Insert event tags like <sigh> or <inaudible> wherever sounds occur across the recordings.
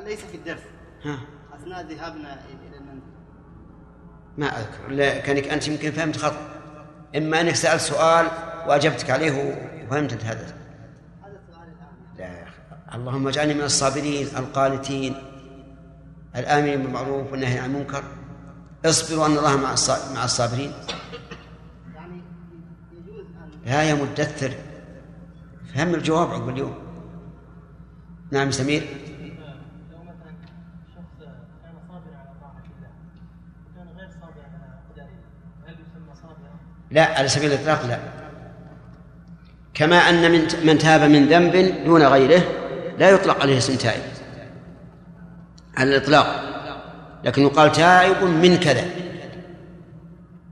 ليس في الدرس. ها. أثناء ذهابنا إلى المنزل. ما أذكر. لا كانك أنت يمكن فهمت خطأ إما أنك سألت سؤال وأجبتك عليه وفهمت أنت هذا. هذا السؤال الآن. لا يا أخي. اللهم اجعلني من الصابرين القانتين. الآمرين بالمعروف والنهي عن المنكر. اصبروا أن الله مع مع الصابرين. يعني يجوز لا يا مدثر. فهم الجواب عقب اليوم. نعم سمير لو مثلا شخص كان صابرا على طاعة الله وكان غير صابر على قدر الله هل يسمى صابرا؟ لا على سبيل الإطلاق لا. كما أن من من تاب من ذنب دون غيره لا يطلق عليه اسم تائب. على الإطلاق. لكن يقال تائب من كذا.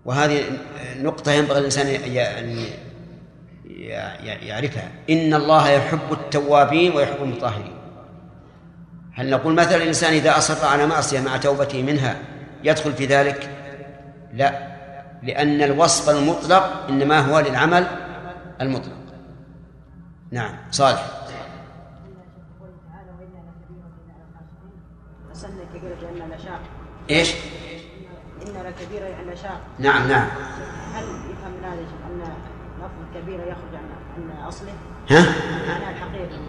وهذه نقطة ينبغي الإنسان أن يعرفها. إن الله يحب التوابين ويحب المطهرين. هل نقول مثلا الإنسان إذا أصر على معصية مع توبته منها يدخل في ذلك؟ لا. لأن الوصف المطلق إنما هو للعمل المطلق. نعم صالح. إيش؟ إن لكبيرة لأن نشاء نعم نعم. هل يفهم من هذا أن لفظ كبيرة يخرج عن عن أصله ها؟ معناه الحقيقي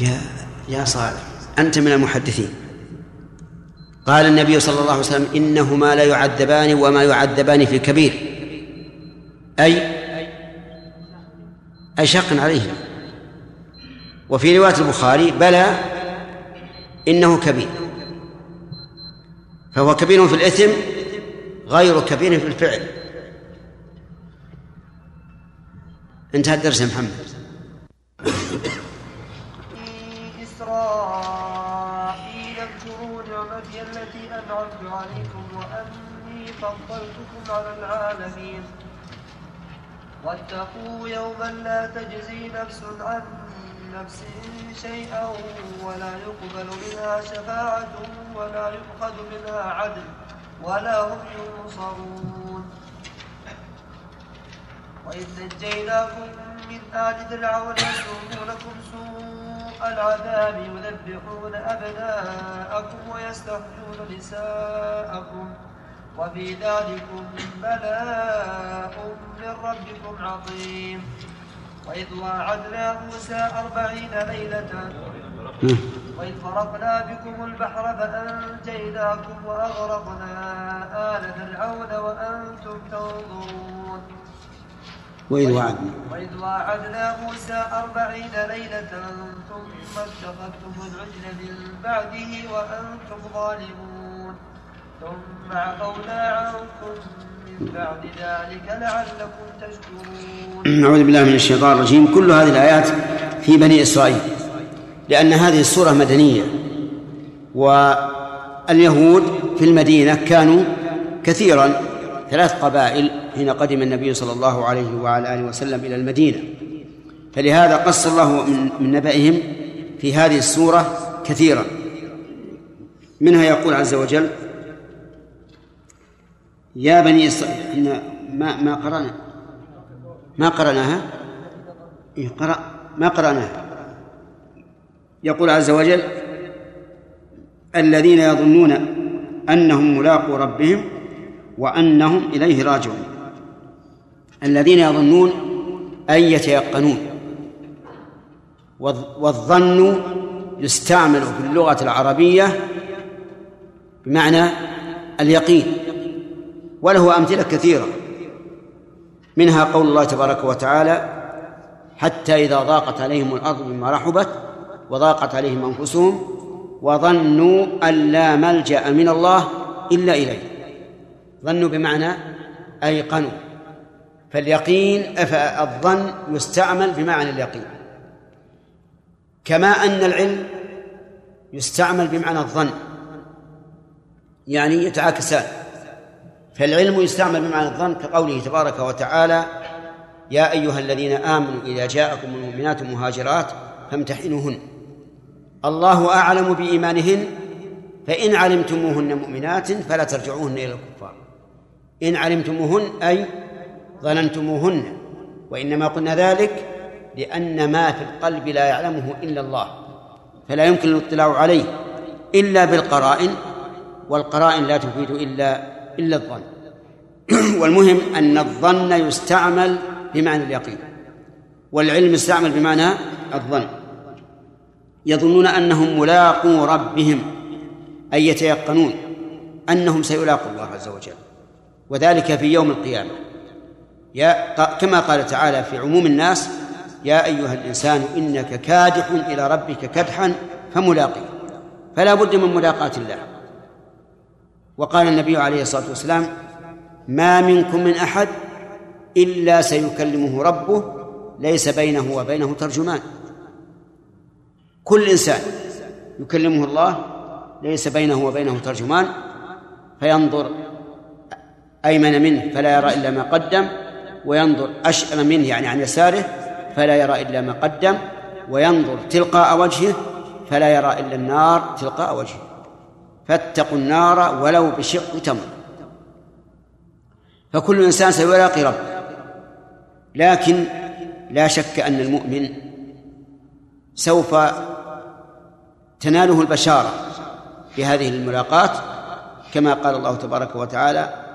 يا يا صالح أنت من المحدثين. قال النبي صلى الله عليه وسلم إنهما لا يعذبان وما يعذبان في كبير أي أي شق وفي رواية البخاري بلى إنه كبير. فهو كبير في الإثم غير كبير في الفعل. انتهى الدرس يا محمد. اذكروا نعمتي التي أنعمت عليكم وأني فضلتكم على العالمين. واتقوا يوما لا تجزي نفس عن نفس شيئا ولا يقبل منها شفاعة ولا يؤخذ منها عدل ولا هم ينصرون. وإذ نجيناكم من آل فرعون يسومونكم سوء العذاب يذبحون أبناءكم ويستحيون نساءكم وفي ذلكم بلاء من ربكم عظيم. وإذ واعدنا موسى أربعين ليلة وإذ فرقنا بكم البحر فأنجيناكم وأغرقنا آل فرعون وأنتم تنظرون. وإذ وعدنا. وإذ واعدنا موسى أربعين ليلة ثم اتخذتم العجل من بعده وأنتم ظالمون. ثم عفونا عنكم من بعد ذلك لعلكم تشكرون. أعوذ بالله من الشيطان الرجيم. كل هذه الآيات في بني إسرائيل لأن هذه السورة مدنية واليهود في المدينة كانوا كثيرا ثلاث قبائل حين قدم النبي صلى الله عليه وعلى آله وسلم إلى المدينة. فلهذا قص الله من, من نبأهم في هذه السورة كثيرا. منها يقول عز وجل يا بني إسرائيل ما ما قرأنا ما قرأناها؟ إيه قرأ ما قرأناها. يقول عز وجل الذين يظنون أنهم ملاقو ربهم وأنهم إليه راجعون. الذين يظنون أن يتيقنون. والظ- والظن يستعمل في اللغة العربية بمعنى اليقين. وله أمثلة كثيرة. منها قول الله تبارك وتعالى حتى إذا ضاقت عليهم الأرض بما رحبت وضاقت عليهم أنفسهم وظنوا أن لا ملجأ من الله إلا إليه. ظنوا بمعنى أيقنوا. فاليقين الظن يستعمل بمعنى اليقين. كما أن العلم يستعمل بمعنى الظن. يعني يتعاكسان. فالعلم يستعمل بمعنى الظن كقوله تبارك وتعالى يا أيها الذين آمنوا إذا جاءكم المؤمنات مهاجرات فامتحنوهن. الله أعلم بإيمانهن فإن علمتموهن مؤمنات فلا ترجعوهن إلى الكفار. إن علمتموهن أي ظننتموهن وإنما قلنا ذلك لأن ما في القلب لا يعلمه إلا الله فلا يمكن الاطلاع عليه إلا بالقرائن والقرائن لا تفيد إلا إلا الظن. <clears throat> والمهم أن الظن يستعمل بمعنى اليقين والعلم يستعمل بمعنى الظن. يظنون أنهم ملاقو ربهم أي يتيقنون أنهم سيلاقوا الله عز وجل. وذلك في يوم القيامة. يا كما قال تعالى في عموم الناس يا أيها الإنسان إنك كادح إلى ربك كدحا فملاقيه فلا بد من ملاقاة الله. وقال النبي عليه الصلاة والسلام ما منكم من أحد إلا سيكلمه ربه ليس بينه وبينه ترجمان. كل إنسان يكلمه الله ليس بينه وبينه ترجمان فينظر أيمن منه فلا يرى إلا ما قدم وينظر أشأم منه يعني عن يساره فلا يرى إلا ما قدم وينظر تلقاء وجهه فلا يرى إلا النار تلقاء وجهه. فاتقوا النار ولو بشق تمر. فكل إنسان سيلاقي ربه لكن لا شك أن المؤمن سوف تناله البشارة بهذه الملاقات كما قال الله تبارك وتعالى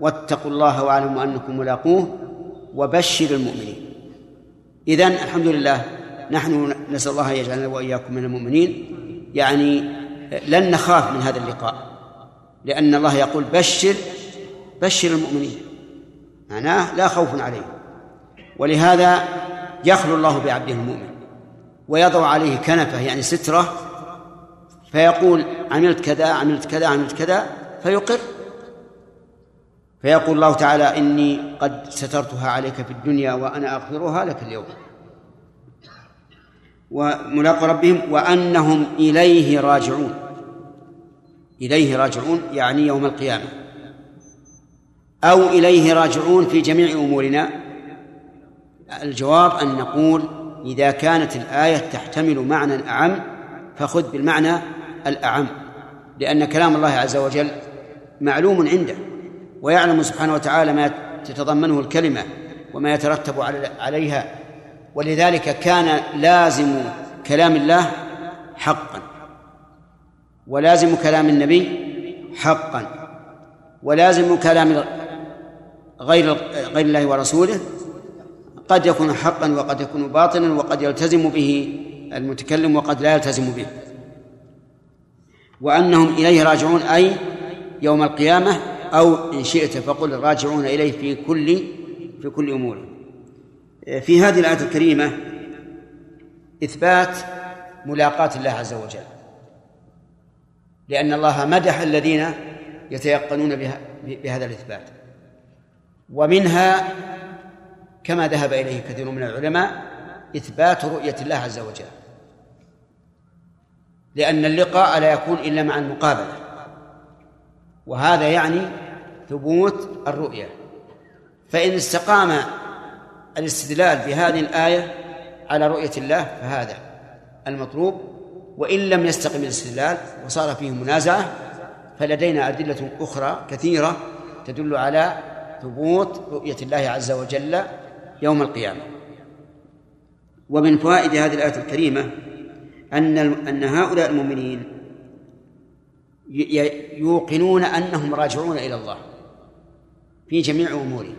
واتقوا الله واعلموا أنكم ملاقوه وبشر المؤمنين. إذن الحمد لله نحن نسأل الله أن يجعلنا وإياكم من المؤمنين. يعني لن نخاف من هذا اللقاء لأن الله يقول بشر بشر المؤمنين. معناه لا خوف عليهم. ولهذا يخلو الله بعبده المؤمن ويضع عليه كنفة يعني سترة فيقول عملت كذا عملت كذا عملت كذا فيقر. فيقول الله تعالى إني قد سترتها عليك في الدنيا وأنا أغفرها لك اليوم. وملاقوا ربهم وأنهم إليه راجعون. إليه راجعون يعني يوم القيامة. أو إليه راجعون في جميع أمورنا. الجواب أن نقول إذا كانت الآية تحتمل معنى أعم فخذ بالمعنى الأعم لأن كلام الله عز وجل معلوم عنده. ويعلم سبحانه وتعالى ما تتضمنه الكلمة وما يترتب عليها. ولذلك كان لازم كلام الله حقا. ولازم كلام النبي حقا. ولازم كلام غير غير الله ورسوله قد يكون حقا وقد يكون باطلا وقد يلتزم به المتكلم وقد لا يلتزم به. وأنهم إليه راجعون أي يوم القيامة أو إن شئت فقل راجعون إليه في كل في كل أموره في هذه الآية الكريمة إثبات ملاقاة الله عز وجل. لأن الله مدح الذين يتيقنون بهذا الإثبات. ومنها كما ذهب إليه كثير من العلماء إثبات رؤية الله عز وجل. لأن اللقاء لا يكون إلا مع المقابلة. وهذا يعني ثبوت الرؤية. فإن استقام الاستدلال بهذه الآية على رؤية الله فهذا المطلوب وإن لم يستقم الاستدلال وصار فيه منازعة فلدينا أدلة أخرى كثيرة تدل على ثبوت رؤية الله عز وجل يوم القيامة. ومن فوائد هذه الآية الكريمة أن أن هؤلاء المؤمنين يوقنون أنهم راجعون إلى الله في جميع أمورهم.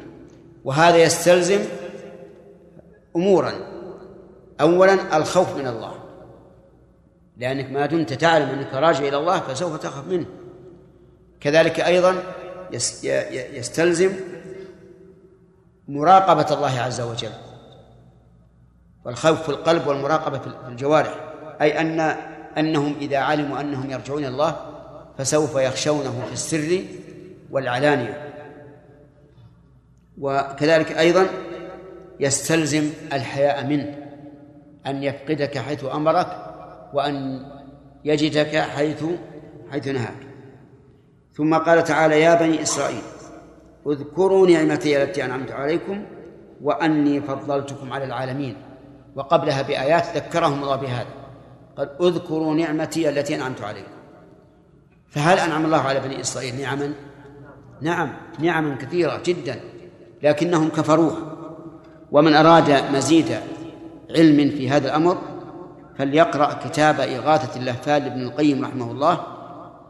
وهذا يستلزم أمورا. أولا الخوف من الله. لأنك ما دمت تعلم أنك راجع إلى الله فسوف تخاف منه. كذلك أيضا يستلزم مراقبة الله عز وجل. والخوف في القلب والمراقبة في الجوارح. أي أن أنهم إذا علموا أنهم يرجعون إلى الله فسوف يخشونه في السر والعلانية. وكذلك أيضا يستلزم الحياء منه أن يفقدك حيث أمرك وأن يجدك حيث حيث نهاك. ثم قال تعالى يا بني إسرائيل اذكروا نعمتي التي أنعمت عليكم وأني فضلتكم على العالمين. وقبلها بآيات ذكرهم الله بهذا. قال اذكروا نعمتي التي أنعمت عليكم. فهل أنعم الله على بني إسرائيل نعما؟ نعم نعما كثيرة جدا لكنهم كفروها. ومن أراد مزيد علم في هذا الأمر فليقرأ كتاب إغاثة اللهفان لابن القيم رحمه الله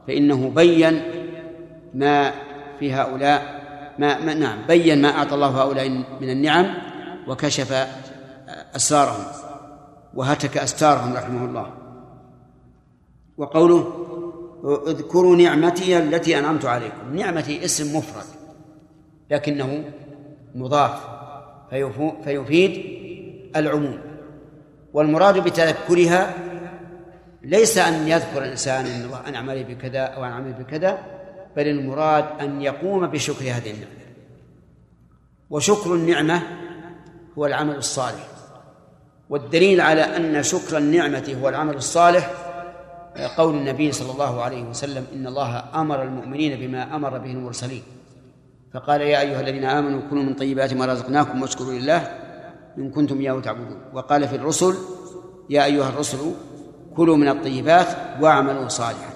فإنه بين ما في هؤلاء ما, ما نعم بين ما أعطى الله هؤلاء من النعم وكشف أسرارهم وهتك أستارهم رحمه الله. وقوله اذكروا نعمتي التي أنعمت عليكم. نعمتي اسم مفرد لكنه مضاف فيفيد العموم. والمراد بتذكرها ليس أن يذكر الإنسان أن الله أنعم عليه بكذا أو أنعم عليه بكذا بل المراد أن يقوم بشكر هذه النعمة. وشكر النعمة هو العمل الصالح. والدليل على أن شكر النعمة هو العمل الصالح قول النبي صلى الله عليه وسلم إن الله أمر المؤمنين بما أمر به المرسلين. فقال يا أيها الذين آمنوا كلوا من طيبات ما رزقناكم واشكروا لله إن كنتم إياه تعبدون. وقال في الرسل يا أيها الرسل كلوا من الطيبات واعملوا صالحا.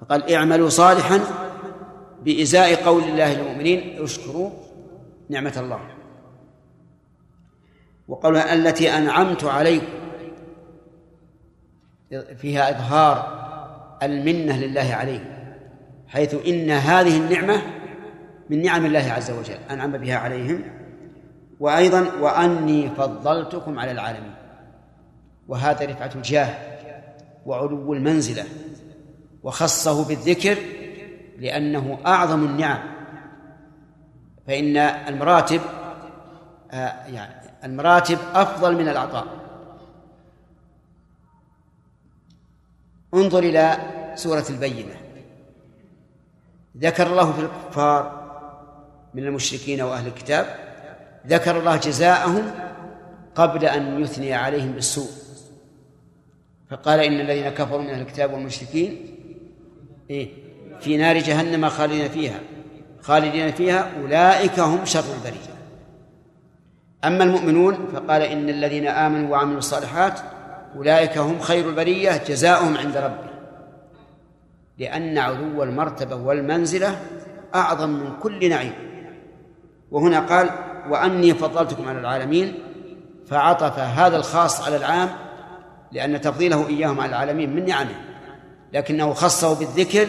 فقال اعملوا صالحا بإزاء قول الله للمؤمنين اشكروا نعمة الله. وقولها التي أنعمت عليكم فيها إظهار المنة لله عليه حيث إن هذه النعمة من نعم الله عز وجل أنعم بها عليهم. وأيضا وأني فضلتكم على العالمين. وهذا رفعة الجاه وعلو المنزلة وخصه بالذكر لأنه أعظم النعم. فإن المراتب آه يعني المراتب أفضل من العطاء. انظر إلى سورة البينة. ذكر الله في الكفار من المشركين وأهل الكتاب ذكر الله جزاءهم قبل أن يثني عليهم بالسوء. فقال إن الذين كفروا من أهل الكتاب والمشركين إيه في نار جهنم خالدين فيها. خالدين فيها أولئك هم شر البرية. أما المؤمنون فقال إن الذين آمنوا وعملوا الصالحات أولئك هم خير البرية جزاؤهم عند ربهم لأن علو المرتبة والمنزلة أعظم من كل نعيم. وهنا قال وأني فضلتكم على العالمين فعطف هذا الخاص على العام لأن تفضيله إياهم على العالمين من نعمه. لكنه خصه بالذكر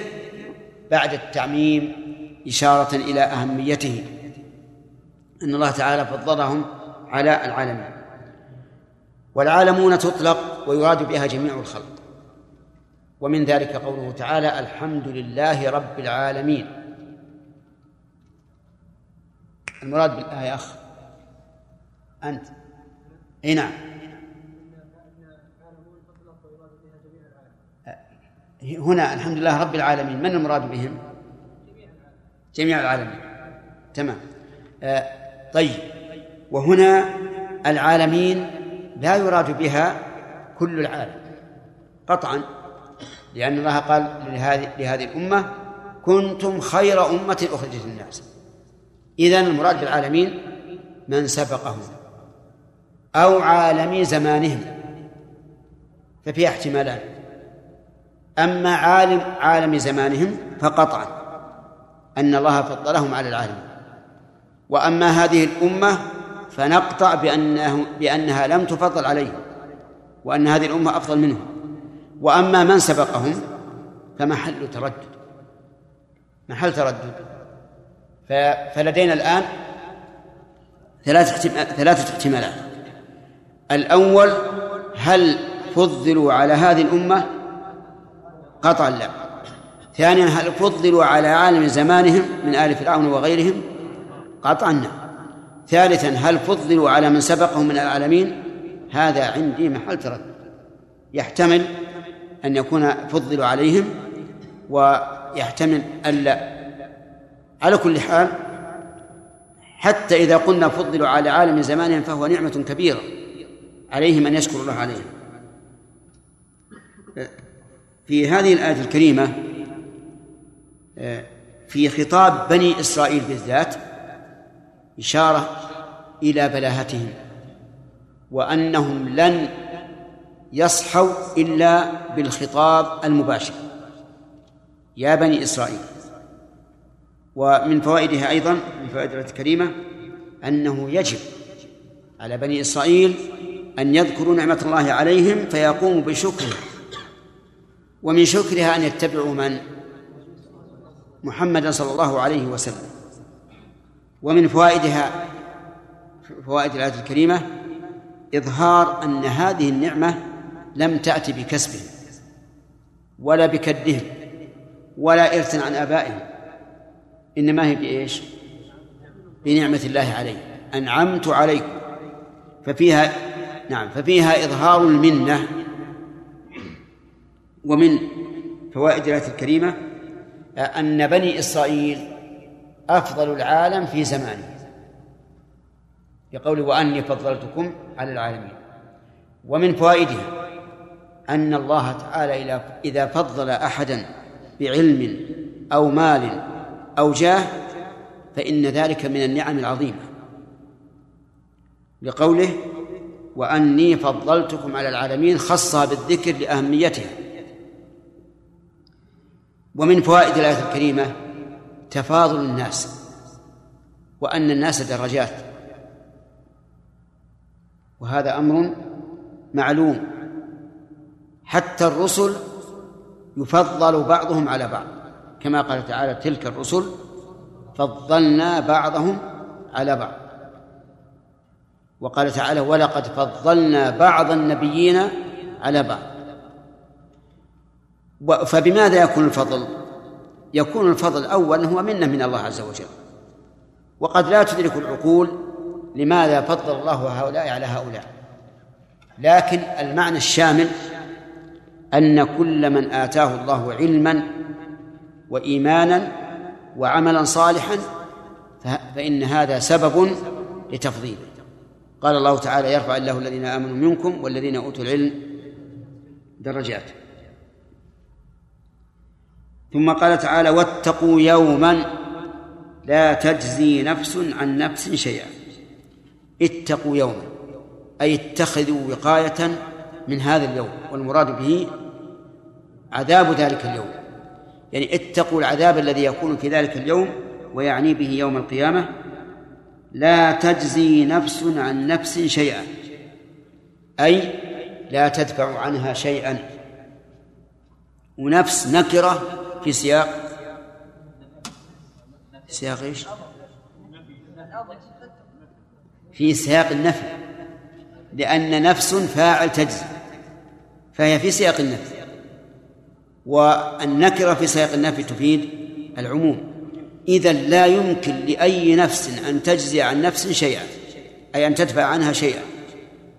بعد التعميم إشارة إلى أهميته. أن الله تعالى فضلهم على العالمين. والعالمون تطلق ويراد بها جميع الخلق. ومن ذلك قوله تعالى الحمد لله رب العالمين. المراد بالآية أخ. أنت. أي نعم. هنا الحمد لله رب العالمين. من المراد بهم؟ جميع العالمين. تمام. آه طيب. وهنا العالمين لا يراد بها كل العالم قطعا لأن الله قال لهذه لهذه الأمة كنتم خير أمة أخرجت للناس. إذا المراد بالعالمين من سبقهم أو عالمي زمانهم ففيها احتمالان. أما عالم عالم زمانهم فقطعا أن الله فضلهم على العالم وأما هذه الأمة فنقطع بأنه بأنها لم تفضل عليهم وأن هذه الأمة أفضل منهم. وأما من سبقهم فمحل تردد محل تردد. فلدينا الآن ثلاث ثلاثة احتمالات. الأول هل فضلوا على هذه الأمة؟ قطعا لا. ثانيا هل فضلوا على عالم زمانهم من آل فرعون وغيرهم؟ قطعا نعم ثالثا هل فضلوا على من سبقهم من العالمين؟ هذا عندي محل تردد يحتمل أن يكون فضلوا عليهم ويحتمل ألا على كل حال حتى إذا قلنا فضلوا على عالم زمانهم فهو نعمة كبيرة عليهم أن يشكروا الله عليها في هذه الآية الكريمة في خطاب بني إسرائيل بالذات إشارة إلى بلاهتهم وأنهم لن يصحوا إلا بالخطاب المباشر يا بني إسرائيل ومن فوائدها أيضا من فوائد الكريمة أنه يجب على بني إسرائيل أن يذكروا نعمة الله عليهم فيقوموا بشكرها ومن شكرها أن يتبعوا من؟ محمدا صلى الله عليه وسلم ومن فوائدها فوائد الآية الكريمة إظهار أن هذه النعمة لم تأتي بكسبهم ولا بكدهم ولا إرث عن آبائهم. إنما هي بإيش؟ بنعمة الله عليه. أنعمت عليكم. ففيها نعم ففيها إظهار المنة. ومن فوائد الآية الكريمة أن بني إسرائيل أفضل العالم في زمانه. بقول وأني فضلتكم على العالمين. ومن فوائدها أن الله تعالى إذا فضل أحدا بعلم أو مال أو جاه فإن ذلك من النعم العظيمة. لقوله وأني فضلتكم على العالمين خصها بالذكر لأهميتها. ومن فوائد الآية الكريمة تفاضل الناس وأن الناس درجات. وهذا أمر معلوم. حتى الرسل يفضل بعضهم على بعض. كما قال تعالى تلك الرسل فضلنا بعضهم على بعض. وقال تعالى ولقد فضلنا بعض النبيين على بعض. فبماذا يكون الفضل؟ يكون الفضل أولا هو منة من الله عز وجل. وقد لا تدرك العقول لماذا فضل الله هؤلاء على هؤلاء. لكن المعنى الشامل أن كل من آتاه الله علما وإيمانا وعملا صالحا فإن هذا سبب لتفضيله. قال الله تعالى يرفع الله الذين آمنوا منكم والذين أوتوا العلم درجات. ثم قال تعالى واتقوا يوما لا تجزي نفس عن نفس شيئا. اتقوا يوما أي اتخذوا وقاية من هذا اليوم والمراد به عذاب ذلك اليوم. يعني اتقوا العذاب الذي يكون في ذلك اليوم ويعني به يوم القيامة. لا تجزي نفس عن نفس شيئا أي لا تدفع عنها شيئا. ونفس نكرة في سياق سياق إيش؟ في سياق النفي لأن نفس فاعل تجزي فهي في سياق النفي والنكرة في سياق النفي تفيد العموم إذا لا يمكن لأي نفس أن تجزي عن نفس شيئا أي أن تدفع عنها شيئا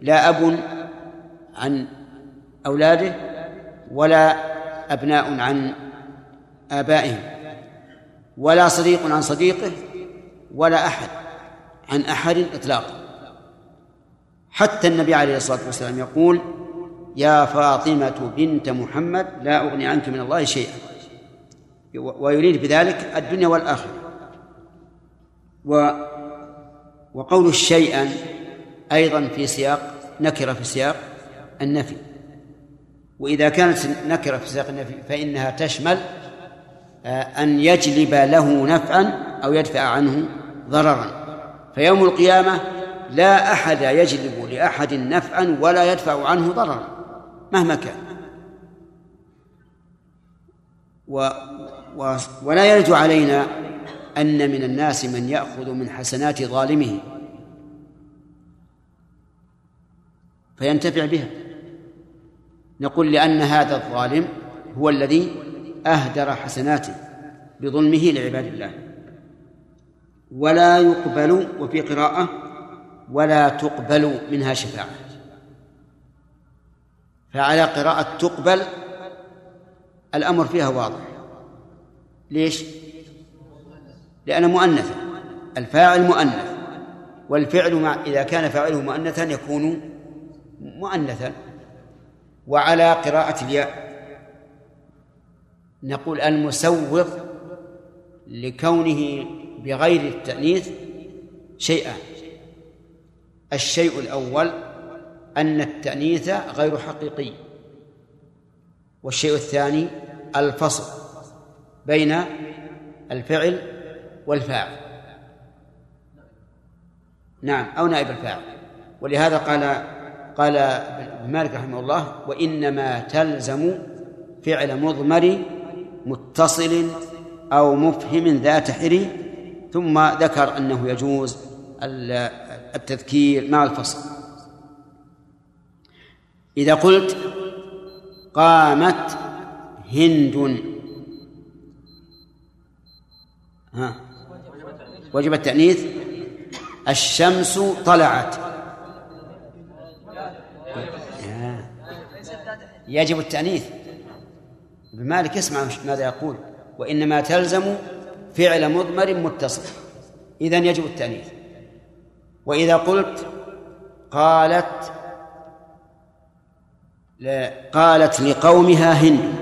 لا أب عن أولاده ولا أبناء عن آبائهم ولا صديق عن صديقه ولا أحد عن أحد إطلاقا. حتى النبي عليه الصلاة والسلام يقول يا فاطمة بنت محمد لا أغني عنك من الله شيئا. ويريد بذلك الدنيا والآخرة. و وقول شيئا أيضا في سياق نكرة في سياق النفي. وإذا كانت نكرة في سياق النفي فإنها تشمل أن يجلب له نفعا أو يدفع عنه ضررا. فيوم القيامة لا أحد يجلب لأحد نفعا ولا يدفع عنه ضررا مهما كان. و و ولا يرد علينا أن من الناس من يأخذ من حسنات ظالمه. فينتفع بها. نقول لأن هذا الظالم هو الذي أهدر حسناته بظلمه لعباد الله. ولا يقبل وفي قراءة ولا تقبل منها شفاعة. فعلى قراءة تقبل الأمر فيها واضح. ليش؟ لأن مؤنثا الفاعل مؤنث والفعل مع إذا كان فاعله مؤنثا يكون مؤنثا. وعلى قراءة الياء نقول المسوغ لكونه بغير التأنيث شيئان الشيء الأول أن التأنيث غير حقيقي. والشيء الثاني الفصل بين الفعل والفاعل. نعم أو نائب الفاعل. ولهذا قال قال مالك رحمه الله وإنما تلزم فعل مضمر متصل أو مفهم ذات حري ثم ذكر أنه يجوز التذكير مع الفصل. إذا قلت قامت هند ها وجب التأنيث الشمس طلعت. يجب التأنيث. مالك اسمع ماذا يقول وإنما تلزم فعل مضمر متصل. إذا يجب التأنيث. وإذا قلت قالت قالت لقومها هند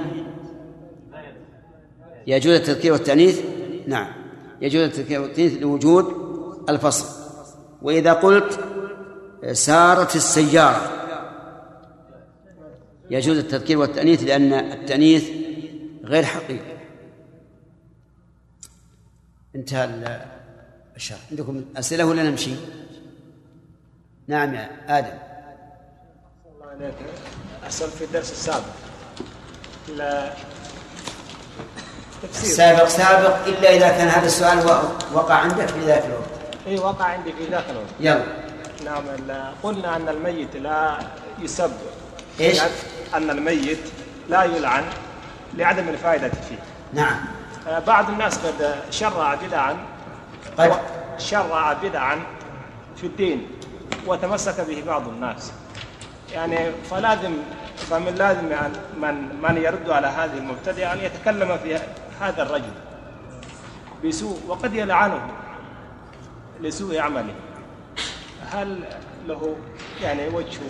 يجوز التذكير والتأنيث؟ نعم. يجوز التذكير والتأنيث لوجود الفصل. وإذا قلت سارت السيارة يجوز التذكير والتأنيث لأن التأنيث غير حقيقي. انتهى الشرح. عندكم أسئلة ولا نمشي؟ نعم يا آدم. أحسن في الدرس السابق. لا. تفسير. السابق سابق إلا إذا كان هذا السؤال وقع عندك في ذاك الوقت. إي وقع عندي في ذاك الوقت. يلا. نعم قلنا أن الميت لا يسب إيش؟ أن الميت لا يلعن لعدم الفائدة فيه. نعم. آه، بعض الناس قد شرع بدعا قد. شرع بدعا في الدين وتمسك به بعض الناس. يعني فلازم فمن لازم أن من من يرد على هذه المبتدئة أن يتكلم في هذا الرجل بسوء وقد يلعنه لسوء عمله. هل له يعني وجه؟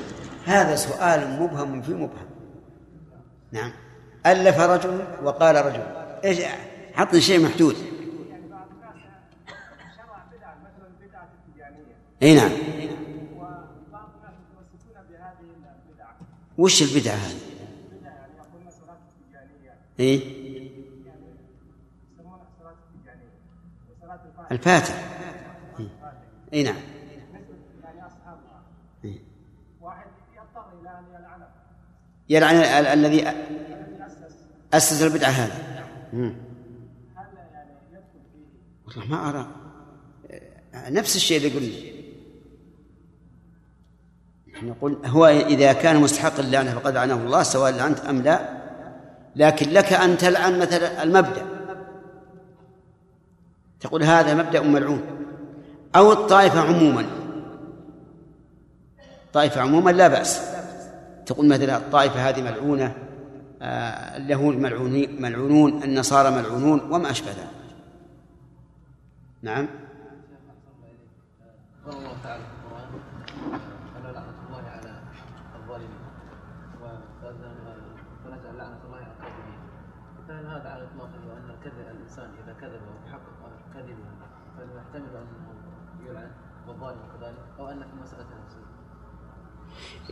هذا سؤال مبهم في مبهم. نعم. ألف رجل وقال رجل. إيش؟ حط شيء محدود. إي نعم. وش البدعة هذه؟ إي. الفاتح. إي نعم. يلعن ال- ال- الذي أسس البدعة هذه. والله ما أرى. نفس الشيء اللي قلنا نقول هو إذا كان مستحق اللعنة فقد لعنه الله سواء لعنت أم لا. لكن لك أن تلعن مثلا المبدأ. تقول هذا مبدأ ملعون. أو الطائفة عموما. طائفة عموما لا بأس. تقول مثلا الطائفة هذه ملعونة آه، اليهود ملعونون النصارى ملعونون وما أشبه ذلك. نعم؟ قال الله تعالى في القرآن ألا لعنة الله على الظالمين ونجعل لعنة الله على الكاذبين فهل هذا على الإطلاق وأن الكذب الإنسان إذا كذب وحقق كذبه فإنه يحتمل أنه يلعن والظالم كذلك أو أن في نفسها ي-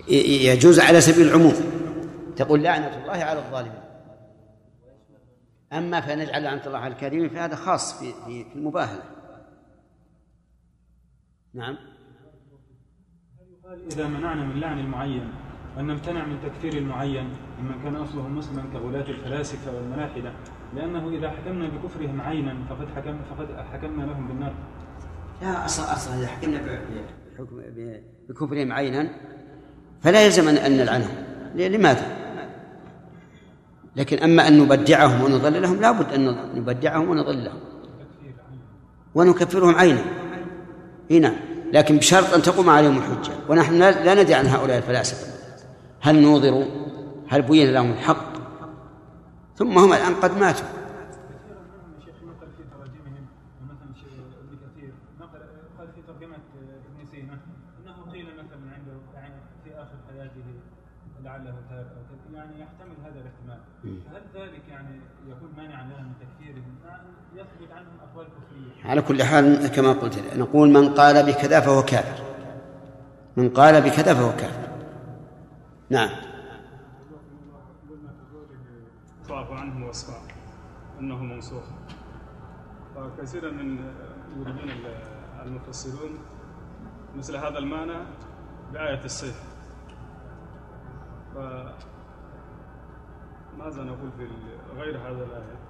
يجوز على سبيل العموم. تقول لعنة الله على الظالمين. أما فنجعل لعنة الله على الكاذبين فهذا خاص في في في المباهلة. نعم. إذا منعنا من لعن المعين أن نمتنع من تكفير المعين ممن كان أصله مسلما كغلاة الفلاسفة والملاحدة؟ لأنه إذا حكمنا بكفرهم عينا فقد حكم فقد حكمنا لهم بالنار. لا أصلا أصلا إذا حكمنا ب- بحكم ب- بكفرهم عينا فلا يلزم أن نلعنهم. لماذا؟ لكن أما أن نبدعهم ونضللهم لا بد أن نبدعهم ونضللهم ونكفرهم عينا. هنا لكن بشرط أن تقوم عليهم الحجة. ونحن لا لا ندري عن هؤلاء الفلاسفة. هل نوظروا هل بين لهم الحق؟ ثم هم الآن قد ماتوا كثيرا منهم يا شيخ نقل في تراجمهم ومثلا شيخ ابن كثير نقل قال في ترجمة ابن سينا أنه قيل مثلا عنده يعني في آخر حياته لعله تاب أو كذا يعني يحتمل هذا الاحتمال فهل ذلك يعني يكون مانعا لنا من تكفيرهم مع أن يثبت عنهم أقوال كفرية على كل حال كما قلت نقول من قال بكذا فهو كافر. من قال بكذا فهو كافر. نعم. فاعف عنه أنه منسوخ فكثيرا من يريدون المفسرون مثل هذا المعنى بآية السيف. ماذا نقول في غير هذا الآية؟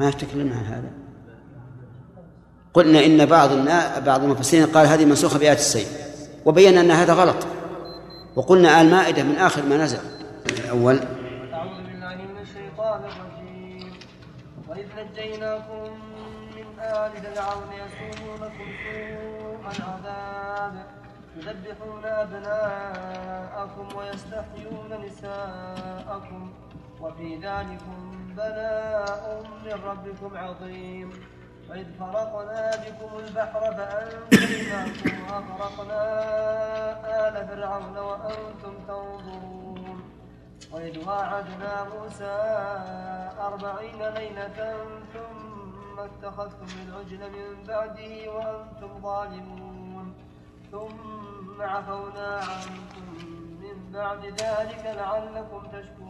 ما تكلمنا عن هذا. قلنا إن بعض بعض المفسرين قال هذه منسوخة بآية السيف وبينا أن هذا غلط. وقلنا المائدة من آخر ما نزل. الأول. أعوذ بالله من الشيطان الرجيم. وإذ نجيناكم من آل فرعون يسومونكم سوء العذاب يذبحون أبناءكم ويستحيون نساءكم. وفي ذلكم بلاء من ربكم عظيم. وإذ فرقنا بكم البحر فأنجيناكم وأغرقنا آل فرعون وأنتم تنظرون. وإذ واعدنا موسى أربعين ليلة ثم اتخذتم العجل من بعده وأنتم ظالمون. ثم عفونا عنكم من بعد ذلك لعلكم تشكرون.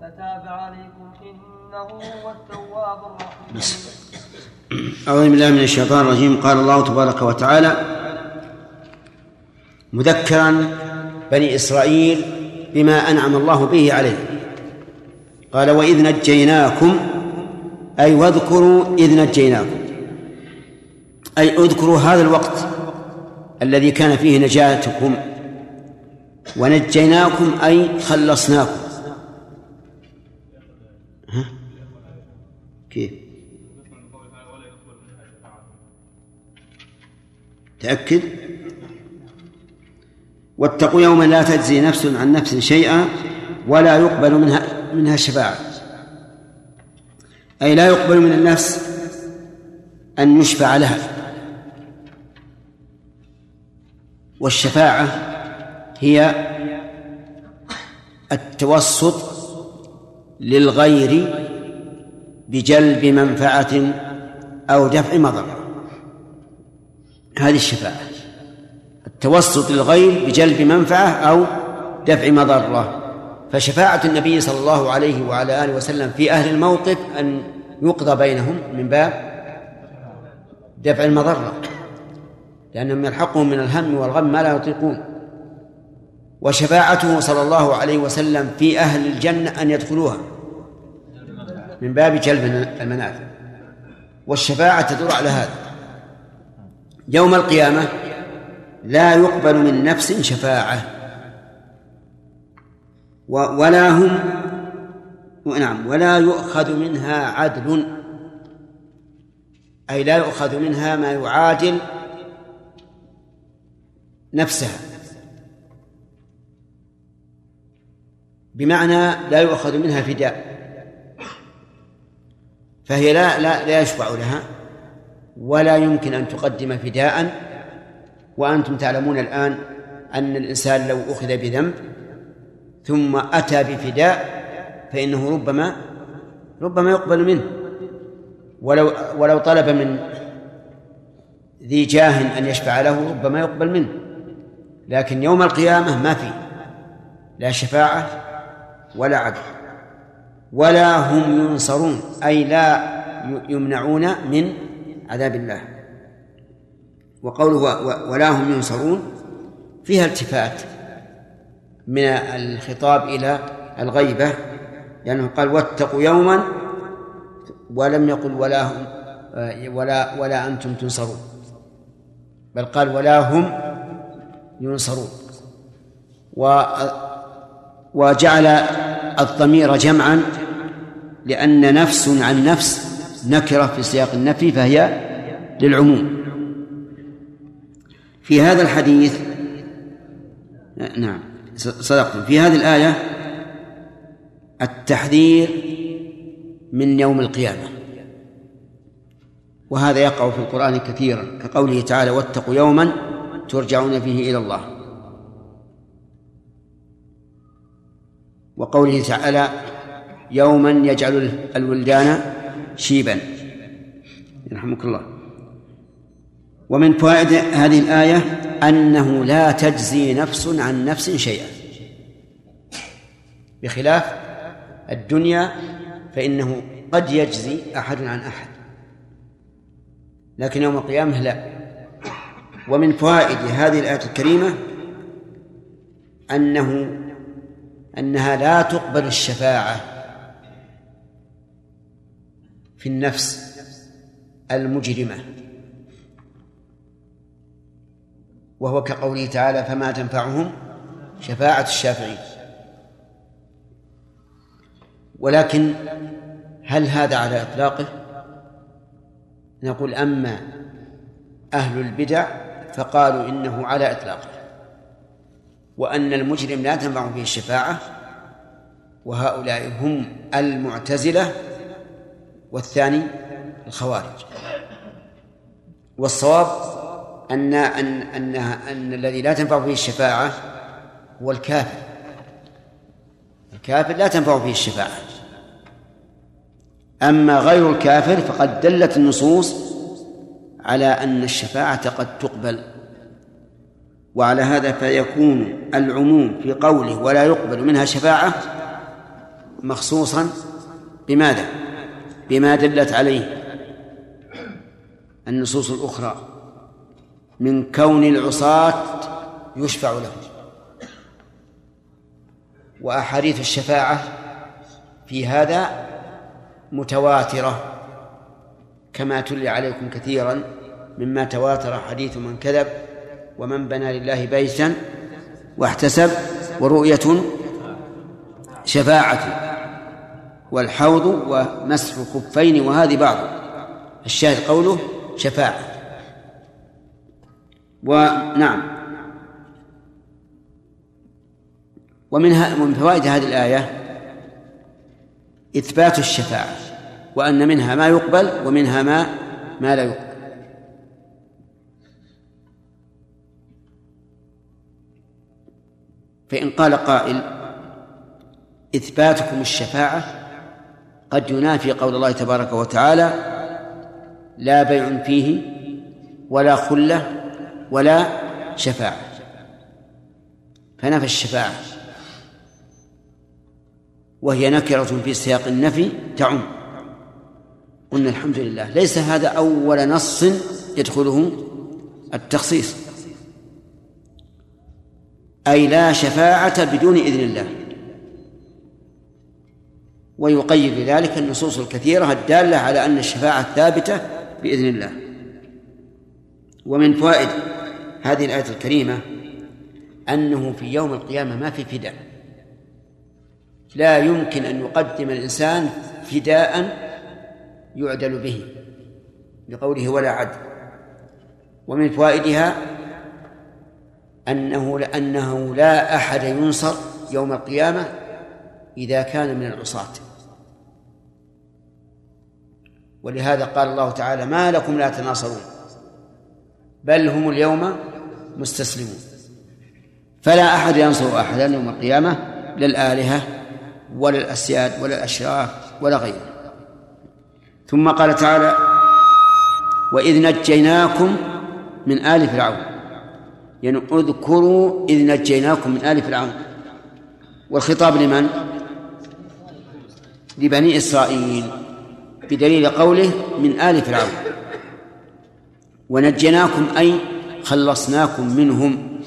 فتاب عليكم إنه هو التواب الرحيم. أعوذ بالله من الشيطان الرجيم. قال الله تبارك وتعالى مذكرا بني إسرائيل بما أنعم الله به عليه قال وإذ نجيناكم أي واذكروا إذ نجيناكم. أي اذكروا هذا الوقت الذي كان فيه نجاتكم. ونجيناكم أي خلصناكم ها؟ كيف؟ تأكد؟ واتقوا يوما لا تجزي نفس عن نفس شيئا ولا يقبل منها منها شفاعة. أي لا يقبل من النفس أن يشفع لها. والشفاعة هي التوسط للغير بجلب منفعة أو دفع مضرة هذه الشفاعة. التوسط للغير بجلب منفعة أو دفع مضرة. فشفاعة النبي صلى الله عليه وعلى آله وسلم في أهل الموقف أن يقضى بينهم من باب دفع المضرة. لأنهم يلحقهم من الهم والغم ما لا يطيقون. وشفاعته صلى الله عليه وسلم في أهل الجنة أن يدخلوها. من باب جلب المنافع. والشفاعة تدور على هذا. يوم القيامة لا يقبل من نفس شفاعة. ولا هم نعم ولا يؤخذ منها عدل. أي لا يؤخذ منها ما يعادل نفسها. بمعنى لا يؤخذ منها فداء. فهي لا لا لا يشفع لها ولا يمكن أن تقدم فداء. وأنتم تعلمون الآن أن الإنسان لو أخذ بذنب ثم أتى بفداء فإنه ربما ربما يقبل منه. ولو ولو طلب من ذي جاه أن يشفع له ربما يقبل منه. لكن يوم القيامة ما في لا شفاعة ولا عدل. ولا هم ينصرون أي لا يمنعون من عذاب الله. وقوله ولا هم ينصرون فيها التفات من الخطاب إلى الغيبة لأنه قال واتقوا يوما ولم يقل ولا هم ولا ولا أنتم تنصرون. بل قال ولا هم ينصرون. و وجعل الضمير جمعا لأن نفس عن نفس نكرة في سياق النفي فهي للعموم. في هذا الحديث نعم صدقتم. في هذه الآية التحذير من يوم القيامة. وهذا يقع في القرآن كثيرا كقوله تعالى واتقوا يوما ترجعون فيه إلى الله. وقوله تعالى يوما يجعل الولدان شيبا. يرحمك الله. ومن فوائد هذه الآية أنه لا تجزي نفس عن نفس شيئا. بخلاف الدنيا فإنه قد يجزي أحد عن أحد. لكن يوم القيامة لا. ومن فوائد هذه الآية الكريمة أنه أنها لا تقبل الشفاعة في النفس المجرمة. وهو كقوله تعالى فما تنفعهم شفاعة الشافعين. ولكن هل هذا على إطلاقه؟ نقول أما أهل البدع فقالوا إنه على إطلاقه. وأن المجرم لا تنفع فيه الشفاعة وهؤلاء هم المعتزلة والثاني الخوارج. والصواب أن أن أن أن الذي لا تنفع فيه الشفاعة هو الكافر. الكافر لا تنفع فيه الشفاعة. أما غير الكافر فقد دلت النصوص على أن الشفاعة قد تقبل. وعلى هذا فيكون العموم في قوله ولا يقبل منها شفاعة مخصوصا بماذا؟ بما دلت عليه النصوص الأخرى من كون العصاة يشفع لهم وأحاديث الشفاعة في هذا متواترة كما تلي عليكم كثيرا مما تواتر حديث من كذب ومن بنى لله بيتا واحتسب ورؤية شفاعة والحوض ومسح الخفين وهذه بعض الشاهد قوله شفاعة. ونعم ومنها ومن فوائد هذه الآية إثبات الشفاعة وأن منها ما يقبل ومنها ما ما لا يقبل. فإن قال قائل إثباتكم الشفاعة قد ينافي قول الله تبارك وتعالى لا بيع فيه ولا خلة ولا شفاعة. فنفى الشفاعة وهي نكرة في سياق النفي تعم. قلنا الحمد لله ليس هذا أول نص يدخله التخصيص. أي لا شفاعة بدون إذن الله. ويقيد بذلك النصوص الكثيرة الدالة على أن الشفاعة ثابتة بإذن الله. ومن فوائد هذه الآية الكريمة أنه في يوم القيامة ما في فداء. لا يمكن أن يقدم الإنسان فداء يعدل به لقوله ولا عدل. ومن فوائدها أنه لأنه لا أحد ينصر يوم القيامة إذا كان من العصاة. ولهذا قال الله تعالى ما لكم لا تناصرون بل هم اليوم مستسلمون. فلا أحد ينصر أحدا يوم القيامة لا الآلهة ولا الأسياد ولا الأشراف ولا غيره. ثم قال تعالى وإذ نجيناكم من آل فرعون. يعني اذكروا إذ نجيناكم من آل فرعون. والخطاب لمن؟ لبني إسرائيل بدليل قوله من آل فرعون. ونجيناكم أي خلصناكم منهم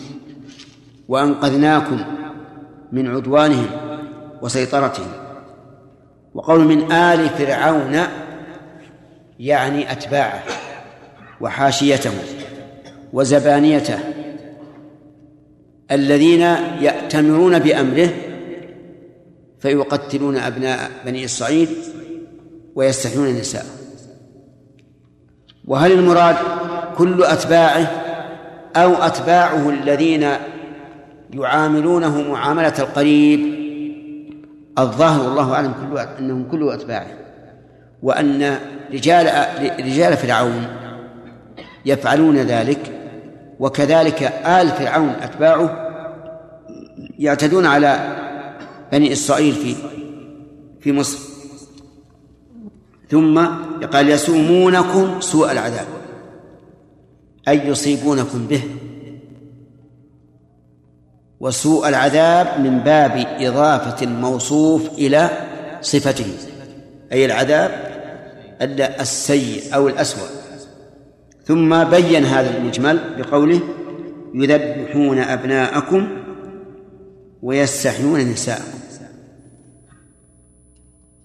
وأنقذناكم من عدوانهم وسيطرتهم. وقول من آل فرعون يعني أتباعه وحاشيته وزبانيته الذين يأتمرون بأمره فيقتلون أبناء بني إسرائيل ويستحيون النساء. وهل المراد كل أتباعه أو أتباعه الذين يعاملونه معاملة القريب؟ الظاهر والله أعلم كل أنهم كل أتباعه. وأن رجال رجال فرعون يفعلون ذلك وكذلك آل فرعون أتباعه يعتدون على بني إسرائيل في في مصر. ثم قال يسومونكم سوء العذاب أي يصيبونكم به. وسوء العذاب من باب إضافة الموصوف إلى صفته أي العذاب السيء أو الأسوأ. ثم بين هذا المجمل بقوله يذبحون أبناءكم ويستحيون نساءكم.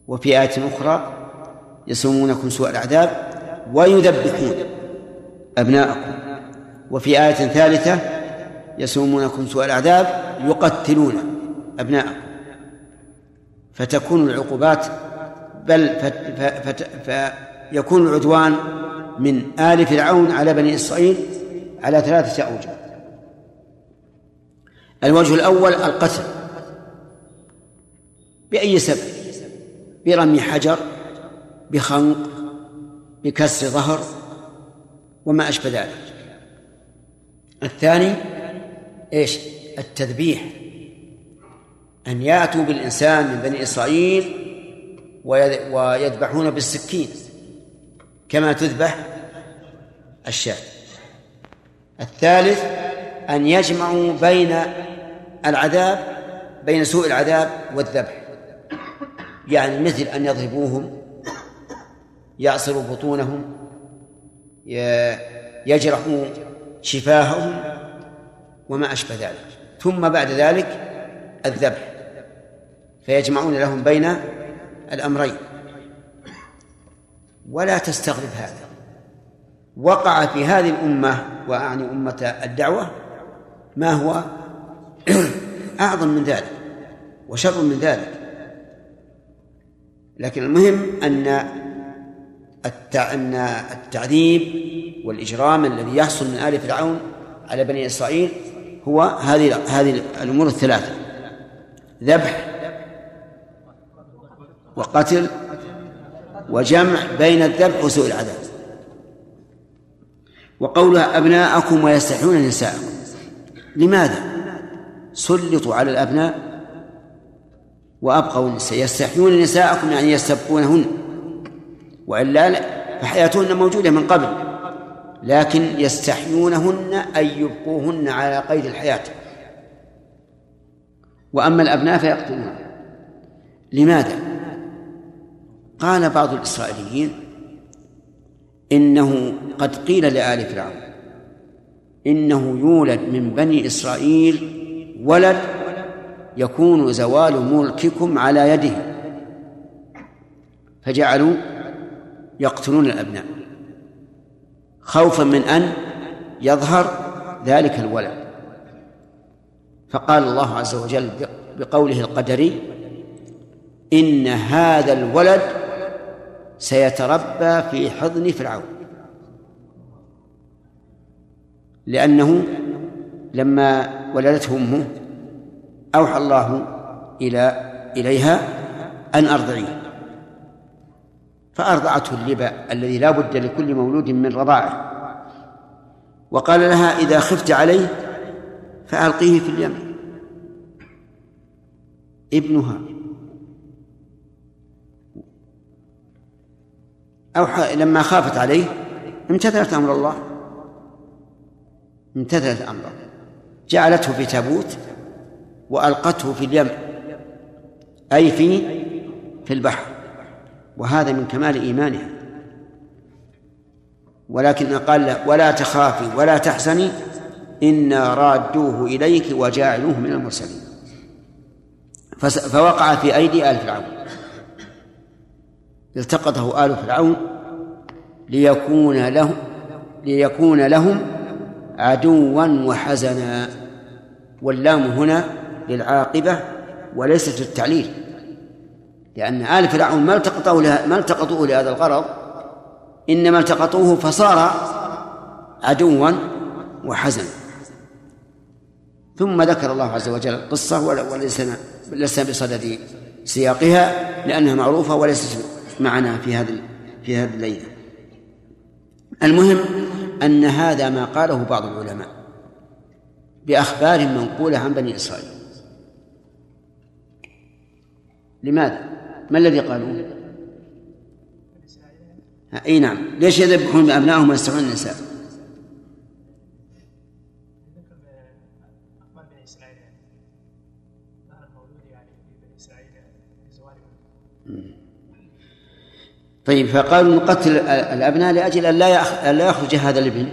وفي آية أخرى يسومونكم سوء العذاب ويذبحون أبناءكم. وفي آية ثالثة يسومونكم سوء العذاب يقتلون أبناءكم. فتكون العقوبات بل فيكون العدوان من آل فرعون على بني إسرائيل على ثلاثة أوجه. الوجه الأول القتل. بأي سبب؟ برمي حجر بخنق بكسر ظهر وما أشبه ذلك. الثاني إيش؟ التذبيح. أن يأتوا بالإنسان من بني إسرائيل ويذبحون بالسكين. كما تذبح الشاة الثالث أن يجمعوا بين العذاب بين سوء العذاب والذبح. يعني مثل أن يضربوهم يعصروا بطونهم يجرحوا شفاههم وما أشبه ذلك. ثم بعد ذلك الذبح. فيجمعون لهم بين الأمرين. ولا تستغرب هذا. وقع في هذه الأمة وأعني أمة الدعوة ما هو؟ <clears throat> أعظم من ذلك وشر من ذلك. لكن المهم أن أن التعذيب والإجرام الذي يحصل من آل فرعون على بني إسرائيل هو هذه هذه الأمور الثلاثة ذبح وقتل وجمع بين الذبح وسوء العذاب. وقولها أبناءكم ويستحيون نساءكم. لماذا؟ سلطوا على الأبناء وأبقوا النساء. يستحيون نساءكم يعني يستبقونهن. وإلا فحياتهن موجودة من قبل. لكن يستحيونهن أن يبقوهن على قيد الحياة. وأما الأبناء فيقتلون لماذا؟ قال بعض الإسرائيليين إنه قد قيل لآل فرعون إنه يولد من بني إسرائيل ولد يكون زوال ملككم على يده. فجعلوا يقتلون الأبناء. خوفا من أن يظهر ذلك الولد. فقال الله عز وجل بقوله القدري إن هذا الولد سيتربى في حضن فرعون. لأنه لما ولدته أمه أوحى الله إلى إليها أن أرضعيه. فأرضعته اللبا الذي لا بد لكل مولود من رضاعه. وقال لها إذا خفت عليه فألقيه في اليم. ابنها أوحى لما خافت عليه امتثلت أمر الله. امتثلت أمره. جعلته في تابوت وألقته في اليم أي في في البحر. وهذا من كمال إيمانها. ولكن قال ولا تخافي ولا تحزني إنا رادوه إليك وجاعلوه من المرسلين. فوقع في أيدي آل فرعون. التقطه آل فرعون ليكون له ليكون لهم عدوا وحزنا. واللام هنا للعاقبة وليست للتعليل لأن آل فرعون ما التقطوه ما التقطوه لهذا الغرض إنما التقطوه فصار عدوا وحزنا. ثم ذكر الله عز وجل القصة وليسنا لسنا بصدد سياقها لأنها معروفة وليست معنا في هذا في هذه الليلة المهم أن هذا ما قاله بعض العلماء بأخبار منقولة عن بني إسرائيل لماذا؟ ما الذي قالوه؟ اي نعم ليش يذبحون أبنائهم ويستحون النساء؟ طيب فقالوا نقتل الأبناء لأجل أن لا أن لا يخرج هذا الابن.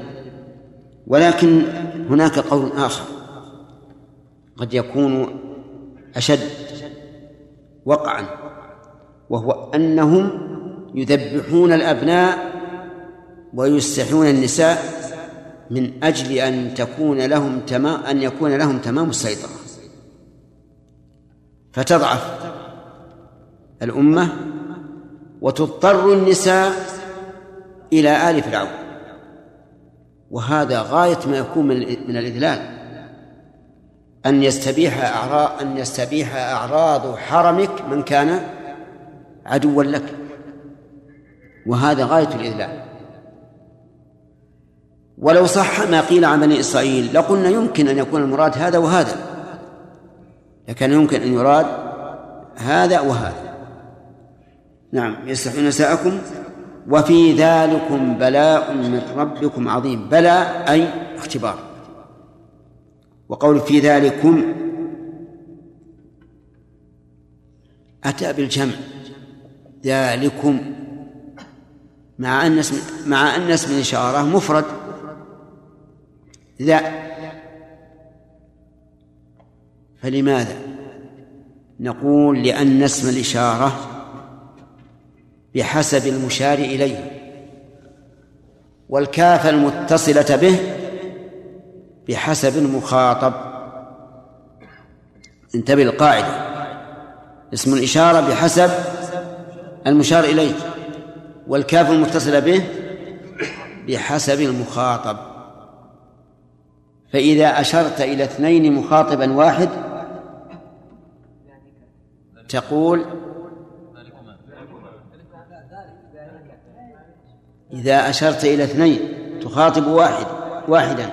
ولكن هناك قول آخر قد يكون أشد وقعا وهو أنهم يذبحون الأبناء ويستحيون النساء من أجل أن تكون لهم تمام أن يكون لهم تمام السيطرة. فتضعف الأمة وتضطر النساء إلى آل فرعون. وهذا غاية ما يكون من الإذلال. أن يستبيح أعراض أن يستبيح أعراض حرمك من كان عدوا لك. وهذا غاية الإذلال. ولو صح ما قيل عن بني إسرائيل لقلنا يمكن أن يكون المراد هذا وهذا. لكن يمكن أن يراد هذا وهذا. نعم يستحيون نساءكم. وفي ذلكم بلاء من ربكم عظيم. بلاء أي اختبار. وقول في ذلكم أتى بالجمع. ذلكم مع أن اسم مع أن اسم الإشارة مفرد. ذا فلماذا؟ نقول لأن اسم الإشارة بحسب المشار إليه والكاف المتصلة به بحسب المخاطب. انتبه القاعدة اسم الإشارة بحسب المشار إليه والكاف المتصلة به بحسب المخاطب. فإذا أشرت إلى اثنين مخاطبا واحد تقول إذا أشرت إلى اثنين تخاطب واحد واحدا.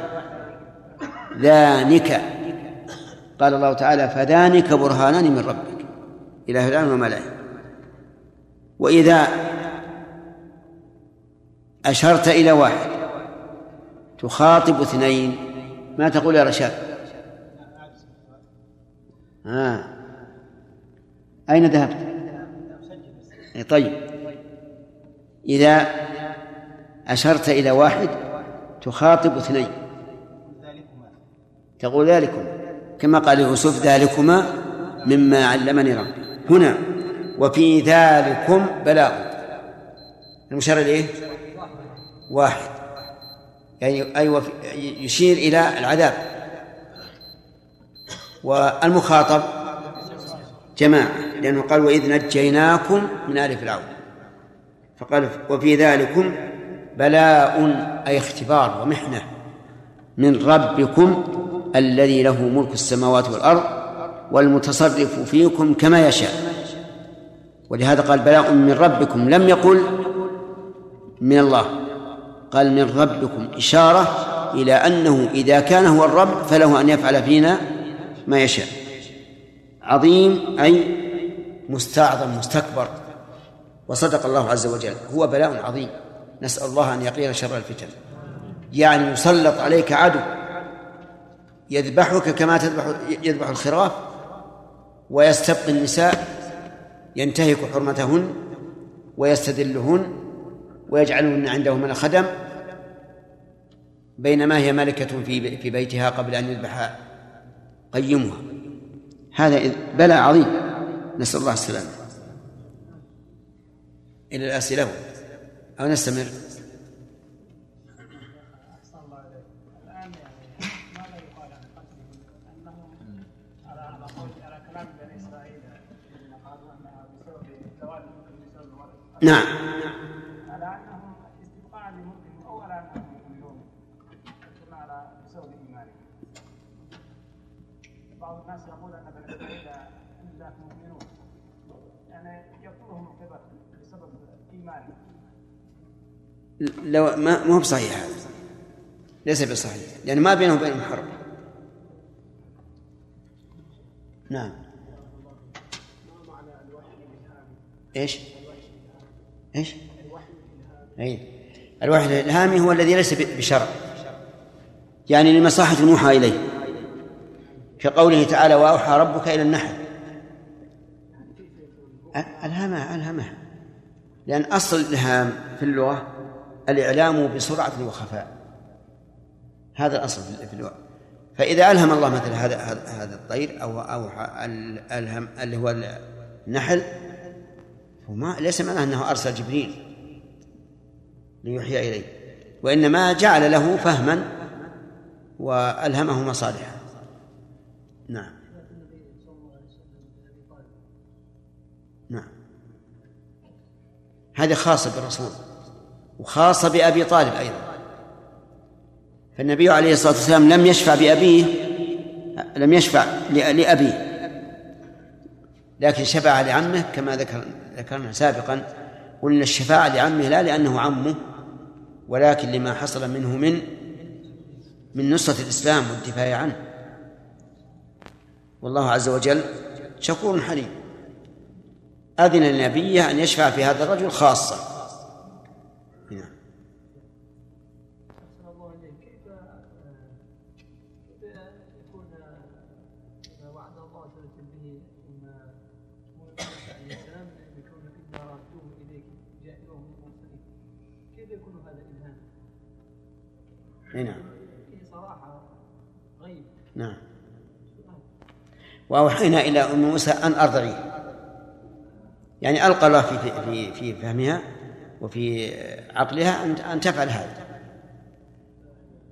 ذانك قال الله تعالى فذانك برهانان من ربك. إلى فرعون وملئه وإذا أشرت إلى واحد تخاطب اثنين ما تقول يا رشاد؟ آه. أين ذهبت؟ إيه، طيب. إذا أشرت إلى واحد تخاطب اثنين. تقول ذلكم كما قال يوسف ذلكما مما علمني ربي. هنا وفي ذلكم بلاغ. المشار إليه واحد. يعني أي وفي يشير إلى العذاب. والمخاطب جماعة لأنه قال وإذ نجيناكم من آل فرعون. فقال وفي ذلكم بلاء أي اختبار ومحنة من ربكم الذي له ملك السماوات والأرض والمتصرف فيكم كما يشاء. ولهذا قال بلاء من ربكم. لم يقل من الله قال من ربكم. إشارة إلى أنه إذا كان هو الرب فله أن يفعل فينا ما يشاء. عظيم أي مستعظم مستكبر. وصدق الله عز وجل. هو بلاء عظيم. نسأل الله أن يقينا شر الفتن. يعني يسلط عليك عدو يذبحك كما تذبح يذبح الخراف ويستبقي النساء ينتهك حرمتهن ويستذلهن ويجعلهن عنده من الخدم. بينما هي ملكة في في بيتها قبل أن يذبح قيمها. هذا بلاء عظيم. نسأل الله السلامة. إلى الأسئلة. أو نستمر. نعم. أو على أنهم يؤمنون على بسبب إيمانهم بعض الناس يقول أن بني إسرائيل لا مؤمنون يعني يقتلهم القبط بسبب إيمانهم. لو ما ما هو بصحيح هذا. ليس بصحيح. لأن ما بينه وبينهم حرب. نعم. إيش؟ إيش؟ أي الوحي الإلهامي هو الذي ليس بشرع. يعني لمصلحة الموحى إليه. كقوله تعالى وأوحى ربك إلى النحل. ألهمها ألهمها. لأن أصل الإلهام في اللغة الإعلام بسرعة وخفاء. هذا الأصل في- اللغة فإذا ألهم الله مثل هذا هذا الطير أو أو ألهم اللي هو النحل فما ليس معناه أنه أرسل جبريل ليوحي إليه وإنما جعل له فهما وألهمه مصالحه نعم. نعم. هذه خاصة بالرسول. وخاصة بأبي طالب أيضا. فالنبي عليه الصلاة والسلام لم يشفع بأبيه لم يشفع لأ- لأبيه. لكن شفع لعمه كما ذكر ذكرنا سابقا. قلنا الشفاعة لعمه لا لأنه عمه ولكن لما حصل منه من من نصرة الإسلام والدفاع عنه. والله عز وجل شكور حليم. أذن لنبيه أن يشفع في هذا الرجل خاصة. أي نعم. فيه صراحة غيب نعم. وأوحينا إلى أم موسى أن أرضعيه يعني ألقى الله في في في فهمها وفي عقلها أن أن تفعل هذا.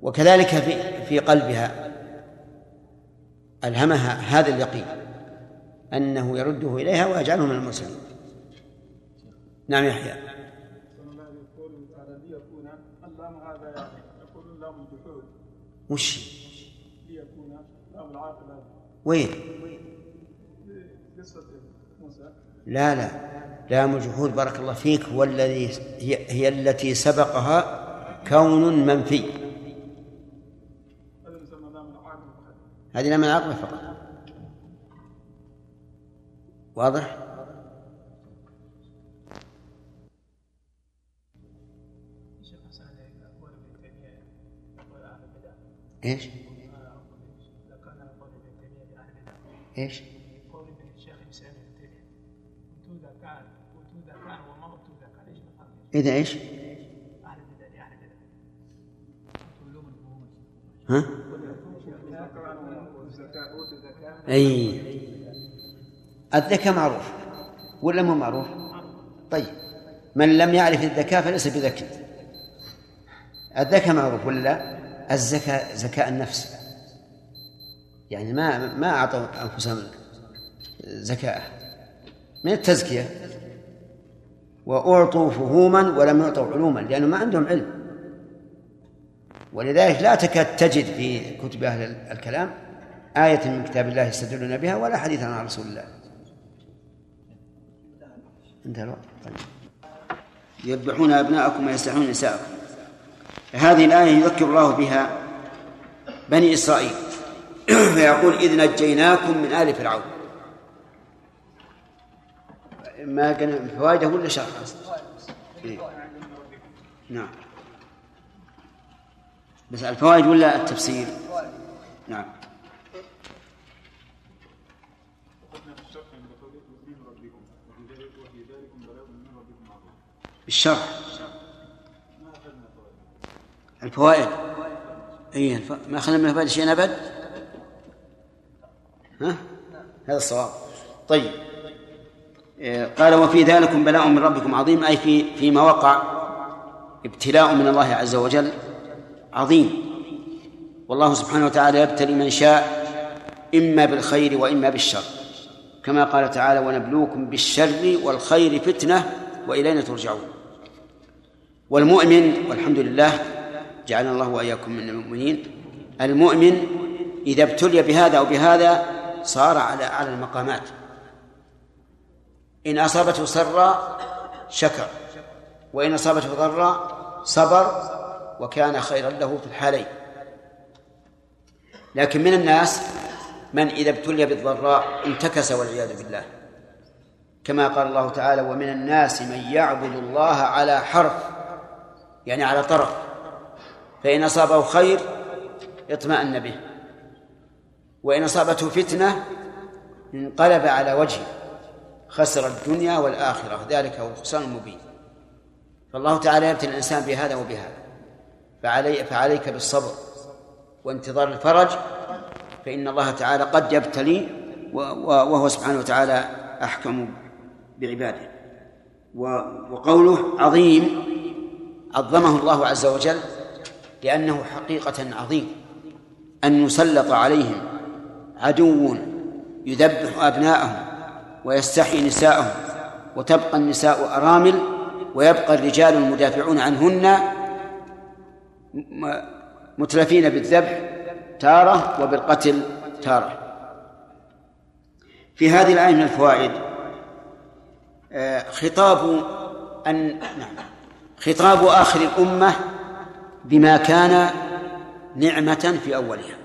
وكذلك في في قلبها ألهمها هذا اليقين أنه يرده إليها ويجعله من المرسلين. نعم يحيى الله يقول تعالى ليكون اللام هذا يعني يقول لام الجحود وش؟ ليكون لام العاقل وين؟ لا لا. لام الجحود بارك الله فيك. هو الذي هي, هي التي سبقها كون منفي. هذه لام العقبة فقط. واضح؟ إيش؟ إيش؟ كان إيش ها؟ أي الذكاء معروف ولا مو معروف؟ طيب من لم يعرف الذكاء فليس بذكي الذكاء معروف ولا لا؟ الزكاة زكاء النفس. يعني ما ما أعطوا أنفسهم زكاة من التزكية. وأعطوا فهوما ولم يعطوا علوما لأنه ما عندهم علم. ولذلك لا تكاد تجد في كتب أهل الكلام آية من كتاب الله يستدلون بها ولا حديثا عن رسول الله. انتهى الوقت. طيب. يذبحون أبناءكم ويستحيون نساءكم. هذه الآية يذكر الله بها بني إسرائيل. <clears throat> فيقول إذ نجيناكم من آل فرعون. ما كان فوائده ولا شرح؟ إيه. نعم. بس الفوائد ولا التفسير؟ نعم. قلنا في الشرح عند قوله من ربكم وفي ذلك وفي ذلكم بلاء من ربكم عظيم الشرح ما اخذنا فوائد الفوائد. اي الف... ما أخذنا من الفوائد شيئا أبد؟ ها؟ هذا الصواب. طيب. إيه، قال وفي ذلكم بلاء من ربكم عظيم. أي في فيما وقع ابتلاء من الله عز وجل عظيم. والله سبحانه وتعالى يبتلي من شاء إما بالخير وإما بالشر. كما قال تعالى ونبلوكم بالشر والخير فتنة وإلينا ترجعون. والمؤمن والحمد لله جعلنا الله وإياكم من المؤمنين. المؤمن إذا ابتلي بهذا أو بهذا صار على اعلى المقامات. إن أصابته سرا شكر وإن أصابته ضرا صبر وكان خيرا له في الحالين. لكن من الناس من إذا ابتلي بالضراء انتكس والعياذ بالله. كما قال الله تعالى ومن الناس من يعبد الله على حرف يعني على طرف. فإن أصابه خير اطمأن به وإن أصابته فتنة انقلب على وجهه خسر الدنيا والآخرة ذلك هو الخسران المبين. فالله تعالى يبتلي الإنسان بهذا وبهذا. فعلي فعليك بالصبر وانتظار الفرج فإن الله تعالى قد يبتلي وهو سبحانه وتعالى أحكم بعباده. وقوله عظيم عظمه الله عز وجل لأنه حقيقة عظيم. أن يسلط عليهم عدو يذبح أبناءهم ويستحيي نساءهم وتبقى النساء أرامل ويبقى الرجال المدافعون عنهن متلفين بالذبح تارة وبالقتل تارة. في هذه الآية من الفوائد آه، خطاب أن نعم خطاب آخر الأمة بما كان نعمة في أولها.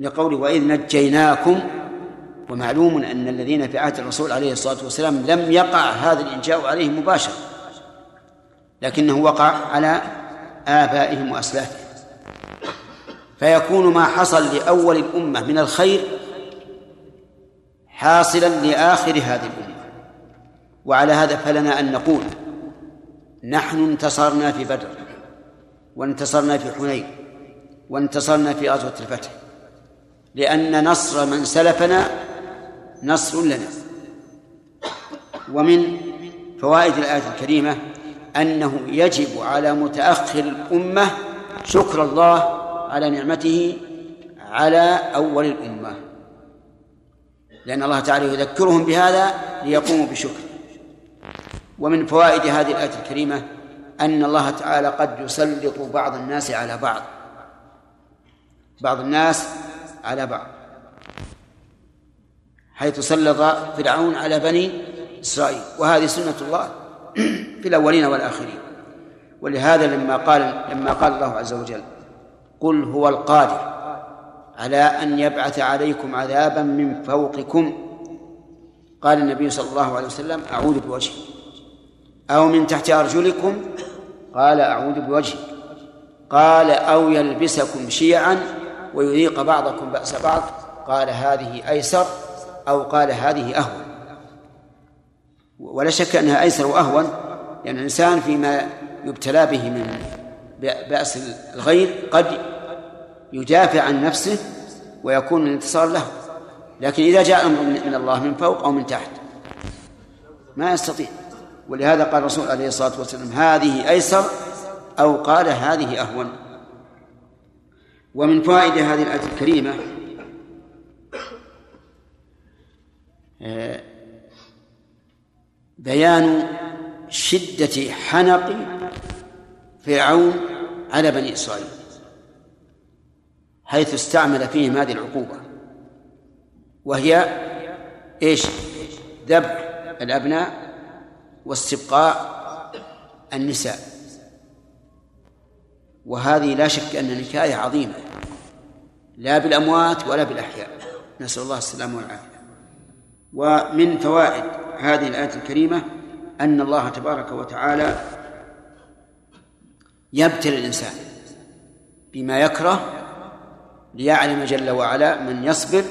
لقوله وإذ نجيناكم ومعلوم أن الذين في عهد الرسول عليه الصلاة والسلام لم يقع هذا الإنجاء عليهم مباشرة لكنه وقع على آبائهم وأسلافهم. فيكون ما حصل لأول الأمة من الخير حاصلا لآخر هذه الأمة. وعلى هذا فلنا أن نقول نحن انتصرنا في بدر وانتصرنا في حنين وانتصرنا في غزوة الفتح. لأن نصر من سلفنا نصر لنا. ومن فوائد الآية الكريمة أنه يجب على متأخر الأمة شكر الله على نعمته على أول الأمة. لأن الله تعالى يذكرهم بهذا ليقوموا بشكر ومن فوائد هذه الآية الكريمة أن الله تعالى قد يسلط بعض الناس على بعض. بعض الناس على بعض. حيث سلط فرعون على بني إسرائيل. وهذه سنة الله <clears throat> في الأولين والآخرين. ولهذا لما قال لما قال الله عز وجل قل هو القادر على أن يبعث عليكم عذابا من فوقكم. قال النبي صلى الله عليه وسلم أعوذ بوجهه أو من تحت أرجلكم؟ قال أعوذ بوجهه قال أو يلبسكم شيعا ويذيق بعضكم بأس بعض. قال هذه أيسر أو قال هذه أهون. ولا شك أنها أيسر وأهون لأن الإنسان فيما يبتلى به من بأس الغير قد يدافع عن نفسه ويكون الانتصار له. لكن إذا جاء أمر من الله من فوق أو من تحت ما يستطيع. ولهذا قال الرسول عليه الصلاة والسلام هذه أيسر أو قال هذه أهون ومن فوائد هذه الآية الكريمة آه، بيان شدة حنق فرعون على بني إسرائيل حيث استعمل فيهم هذه العقوبة وهي إيش؟ ذبح الأبناء واستبقاء النساء. وهذه لا شك أن نكاية عظيمة لا بالأموات ولا بالأحياء. نسأل الله السلامة والعافية. ومن فوائد هذه الآية الكريمة أن الله تبارك وتعالى يبتلي الإنسان بما يكره ليعلم جل وعلا من يصبر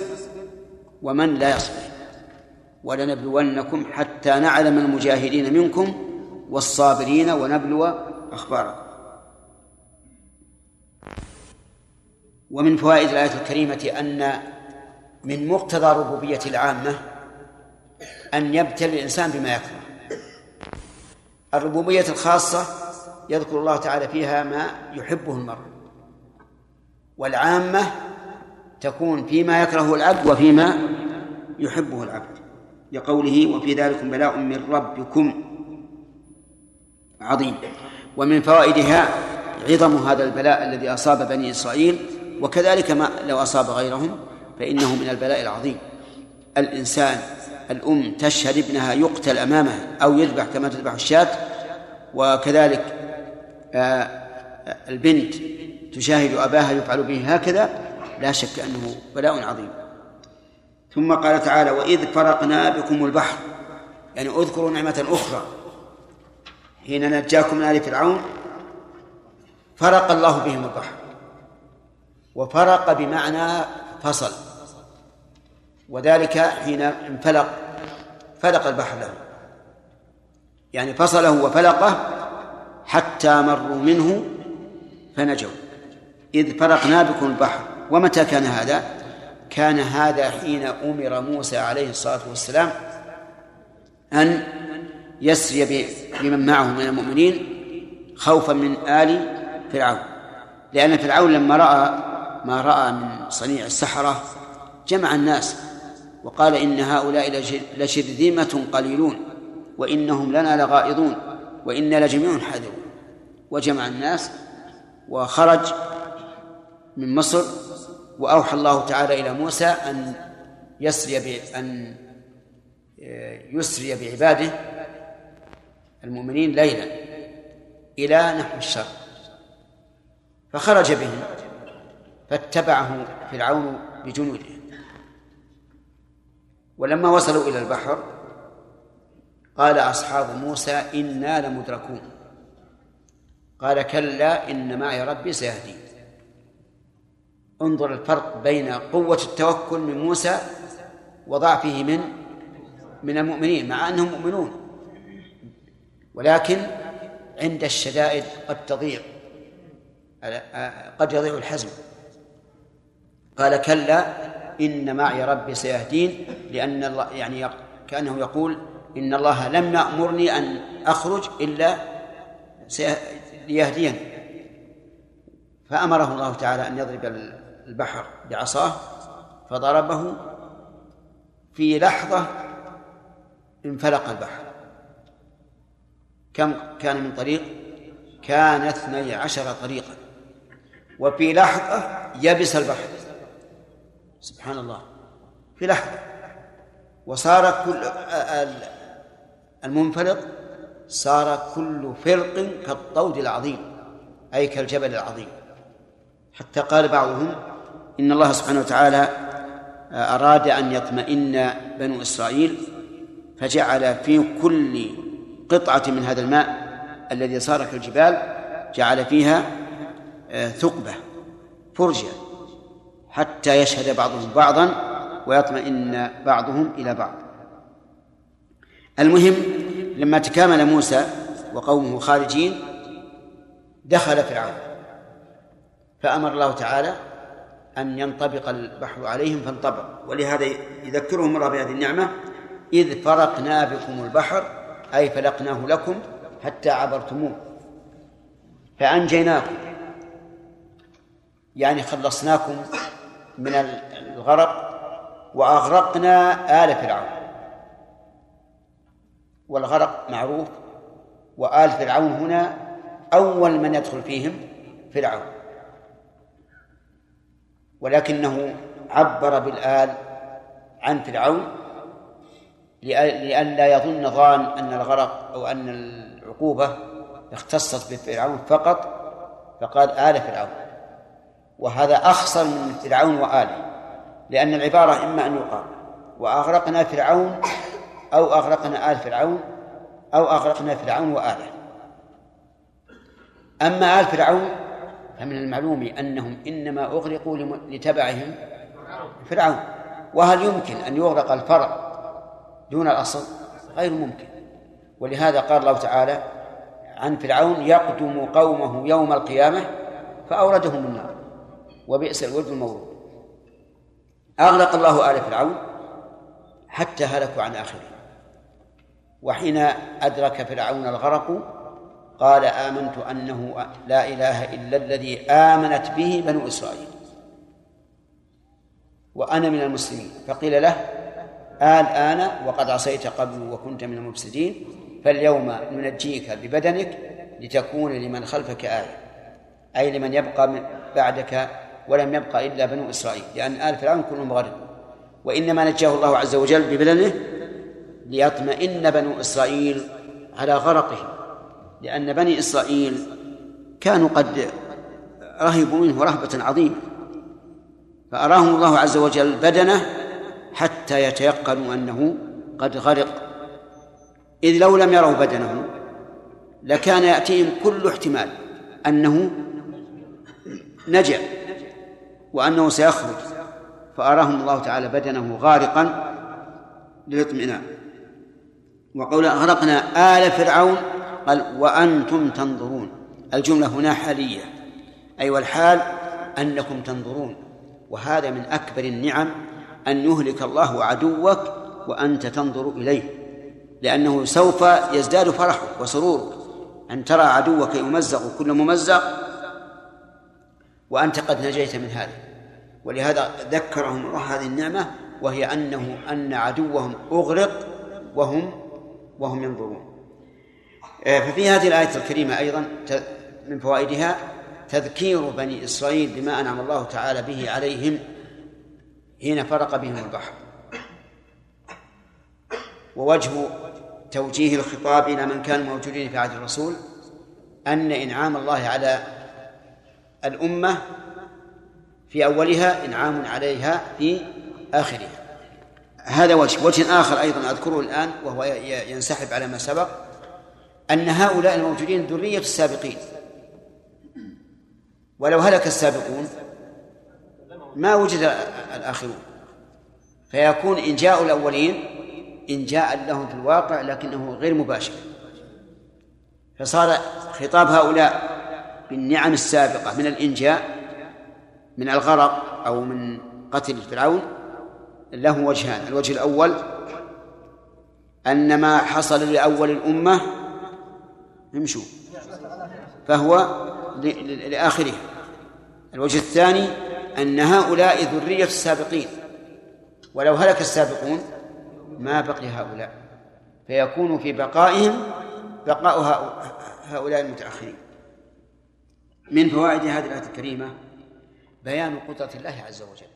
ومن لا يصبر. ولنبلونكم حتى نعلم المجاهدين منكم والصابرين ونبلو أخباركم. ومن فوائد الآية الكريمة أن من مقتضى ربوبية العامة أن يبتلي الإنسان بما يكره. الربوبية الخاصة يذكر الله تعالى فيها ما يحبه المرء. والعامة تكون فيما يكره العبد وفيما يحبه العبد. لقوله وفي ذلك بلاء من ربكم عظيم. ومن فوائدها عظم هذا البلاء الذي أصاب بني إسرائيل وكذلك ما لو أصاب غيرهم فإنه من البلاء العظيم. الإنسان الأم تشهد ابنها يقتل أمامها أو يذبح كما تذبح الشاة وكذلك آه، البنت تشاهد أباها يفعل به هكذا لا شك أنه بلاء عظيم. ثم قال تعالى وإذ فرقنا بكم البحر. يعني اذكروا نعمة أخرى. حين نجاكم من آل فرعون فرق الله بهم البحر. وفرق بمعنى فصل. وذلك حين انفلق فلق البحر له. يعني فصله وفلقه حتى مروا منه فنجوا. إذ فرقنا بكم البحر. ومتى كان هذا؟ كان هذا حين أمر موسى عليه الصلاة والسلام أن يسري بمن معه من المؤمنين خوفا من آل فرعون. لأن فرعون لما رأى ما رأى من صنيع السحرة جمع الناس وقال إن هؤلاء لشرذمة قليلون وإنهم لنا لغائظون وإنا لجميع حاذرون. وجمع الناس وخرج من مصر وأوحى الله تعالى إلى موسى أن يسري أن يسري بعباده المؤمنين ليلا إلى نحو الشر. فخرج بهم فاتبعه فرعون بجنوده. ولما وصلوا إلى البحر قال أصحاب موسى إنا لمدركون. قال كلا إن معي ربي سيهدين. انظر الفرق بين قوة التوكل من موسى وضعفه من من المؤمنين مع أنهم مؤمنون. ولكن عند الشدائد قد تضيع قد يضيع الحزم. قال كلا إن معي ربي سيهدين لأن الله يعني كأنه يقول إن الله لم يأمرني أن أخرج إلا ليهديني. فأمره الله تعالى أن يضرب البحر بعصاه فضربه في لحظة انفلق البحر. كم كان من طريق؟ كان اثني عشر طريقا. وفي لحظة يبس البحر. سبحان الله. في لحظة. وصار كل المنفلق صار كل فرق كالطود العظيم أي كالجبل العظيم. حتى قال بعضهم إن الله سبحانه وتعالى أراد أن يطمئن بنو إسرائيل فجعل في كل قطعة من هذا الماء الذي صار كالجبال جعل فيها آه، ثقبة فرجة حتى يشهد بعضهم بعضا ويطمئن بعضهم إلى بعض. المهم لما تكامل موسى وقومه خارجين دخل فرعون فأمر الله تعالى أن ينطبق البحر عليهم فانطبق. ولهذا يذكرهم الله بهذه النعمة إذ فرقنا بكم البحر أي فلقناه لكم حتى عبرتموه. فأنجيناكم يعني خلصناكم من الغرق وأغرقنا آل فرعون. والغرق معروف وآل فرعون هنا أول من يدخل فيهم فرعون. ولكنه عبر بالآل عن فرعون لئلا يظن ظان أن الغرق أو أن العقوبة اختصت بفرعون فقط فقال آل فرعون. وهذا أخصر من فرعون وآله لأن العبارة إما أن يقال وأغرقنا فرعون أو أغرقنا آل فرعون أو أغرقنا فرعون وآله. أما آل فرعون فمن المعلوم أنهم إنما أغرقوا لتبعهم فرعون. وهل يمكن أن يغرق الفرع دون الأصل؟ غير ممكن. ولهذا قال الله تعالى عن فرعون يقدم قومه يوم القيامة فأوردهم النار. وبئس الورد المورود. أغلق الله آل فرعون حتى هلكوا عن آخرهم وحين أدرك فرعون الغرق قال آمنت أنه لا إله إلا الذي آمنت به بنو إسرائيل. وأنا من المسلمين. فقيل له الآن وقد عصيت قبل وكنت من المفسدين فاليوم ننجيك ببدنك لتكون لمن خلفك آية أي لمن يبقى بعدك ولم يبقى إلا بنو إسرائيل لأن آل فرعون كلهم غرقوا وإنما نجاه الله عز وجل ببدنه ليطمئن بنو إسرائيل على غرقهم. لأن بني إسرائيل كانوا قد رهبوا منه رهبة عظيمة. فأراهم الله عز وجل بدنه حتى يتيقنوا أنه قد غرق. إذ لو لم يروا بدنه لكان يأتيهم كل احتمال أنه نجا وأنه سيخرج. فأراهم الله تعالى بدنه غارقا للإطمئنان. وقول أغرقنا آل فرعون قال وأنتم تنظرون. الجملة هنا حالية. أي والحال أنكم تنظرون. وهذا من أكبر النعم أن يهلك الله عدوك وأنت تنظر إليه. لأنه سوف يزداد فرحك وسرورك. أن ترى عدوك يمزق كل ممزق وأنت قد نجيت من هذا. ولهذا ذكرهم الله هذه النعمة وهي أنه أن عدوهم أغرق وهم وهم ينظرون. ففي هذه الآية الكريمة أيضا من فوائدها تذكير بني إسرائيل بما أنعم الله تعالى به عليهم حين فرق بهم البحر. ووجه توجيه الخطاب إلى من كانوا موجودين في عهد الرسول أن إنعام الله على الأمة في أولها إنعام عليها في آخرها. هذا وجه. وجه آخر أيضا أذكره الآن وهو ينسحب على ما سبق. أن هؤلاء الموجودين ذرية السابقين. ولو هلك السابقون ما وجد الآخرون. فيكون إن جاء الأولين إن جاء لهم في الواقع لكنه غير مباشر. فصار خطاب هؤلاء بالنعم السابقة من الإنجاء من الغرق أو من قتل فرعون له وجهان. الوجه الأول أن ما حصل لأول الأمة امشوا. فهو لآخرها الوجه الثاني أن هؤلاء ذرية السابقين. ولو هلك السابقون ما بقي هؤلاء. فيكون في بقائهم بقاء هؤلاء المتأخرين. من فوائد هذه الآية الكريمة؟ بيان قدرة الله عز وجل.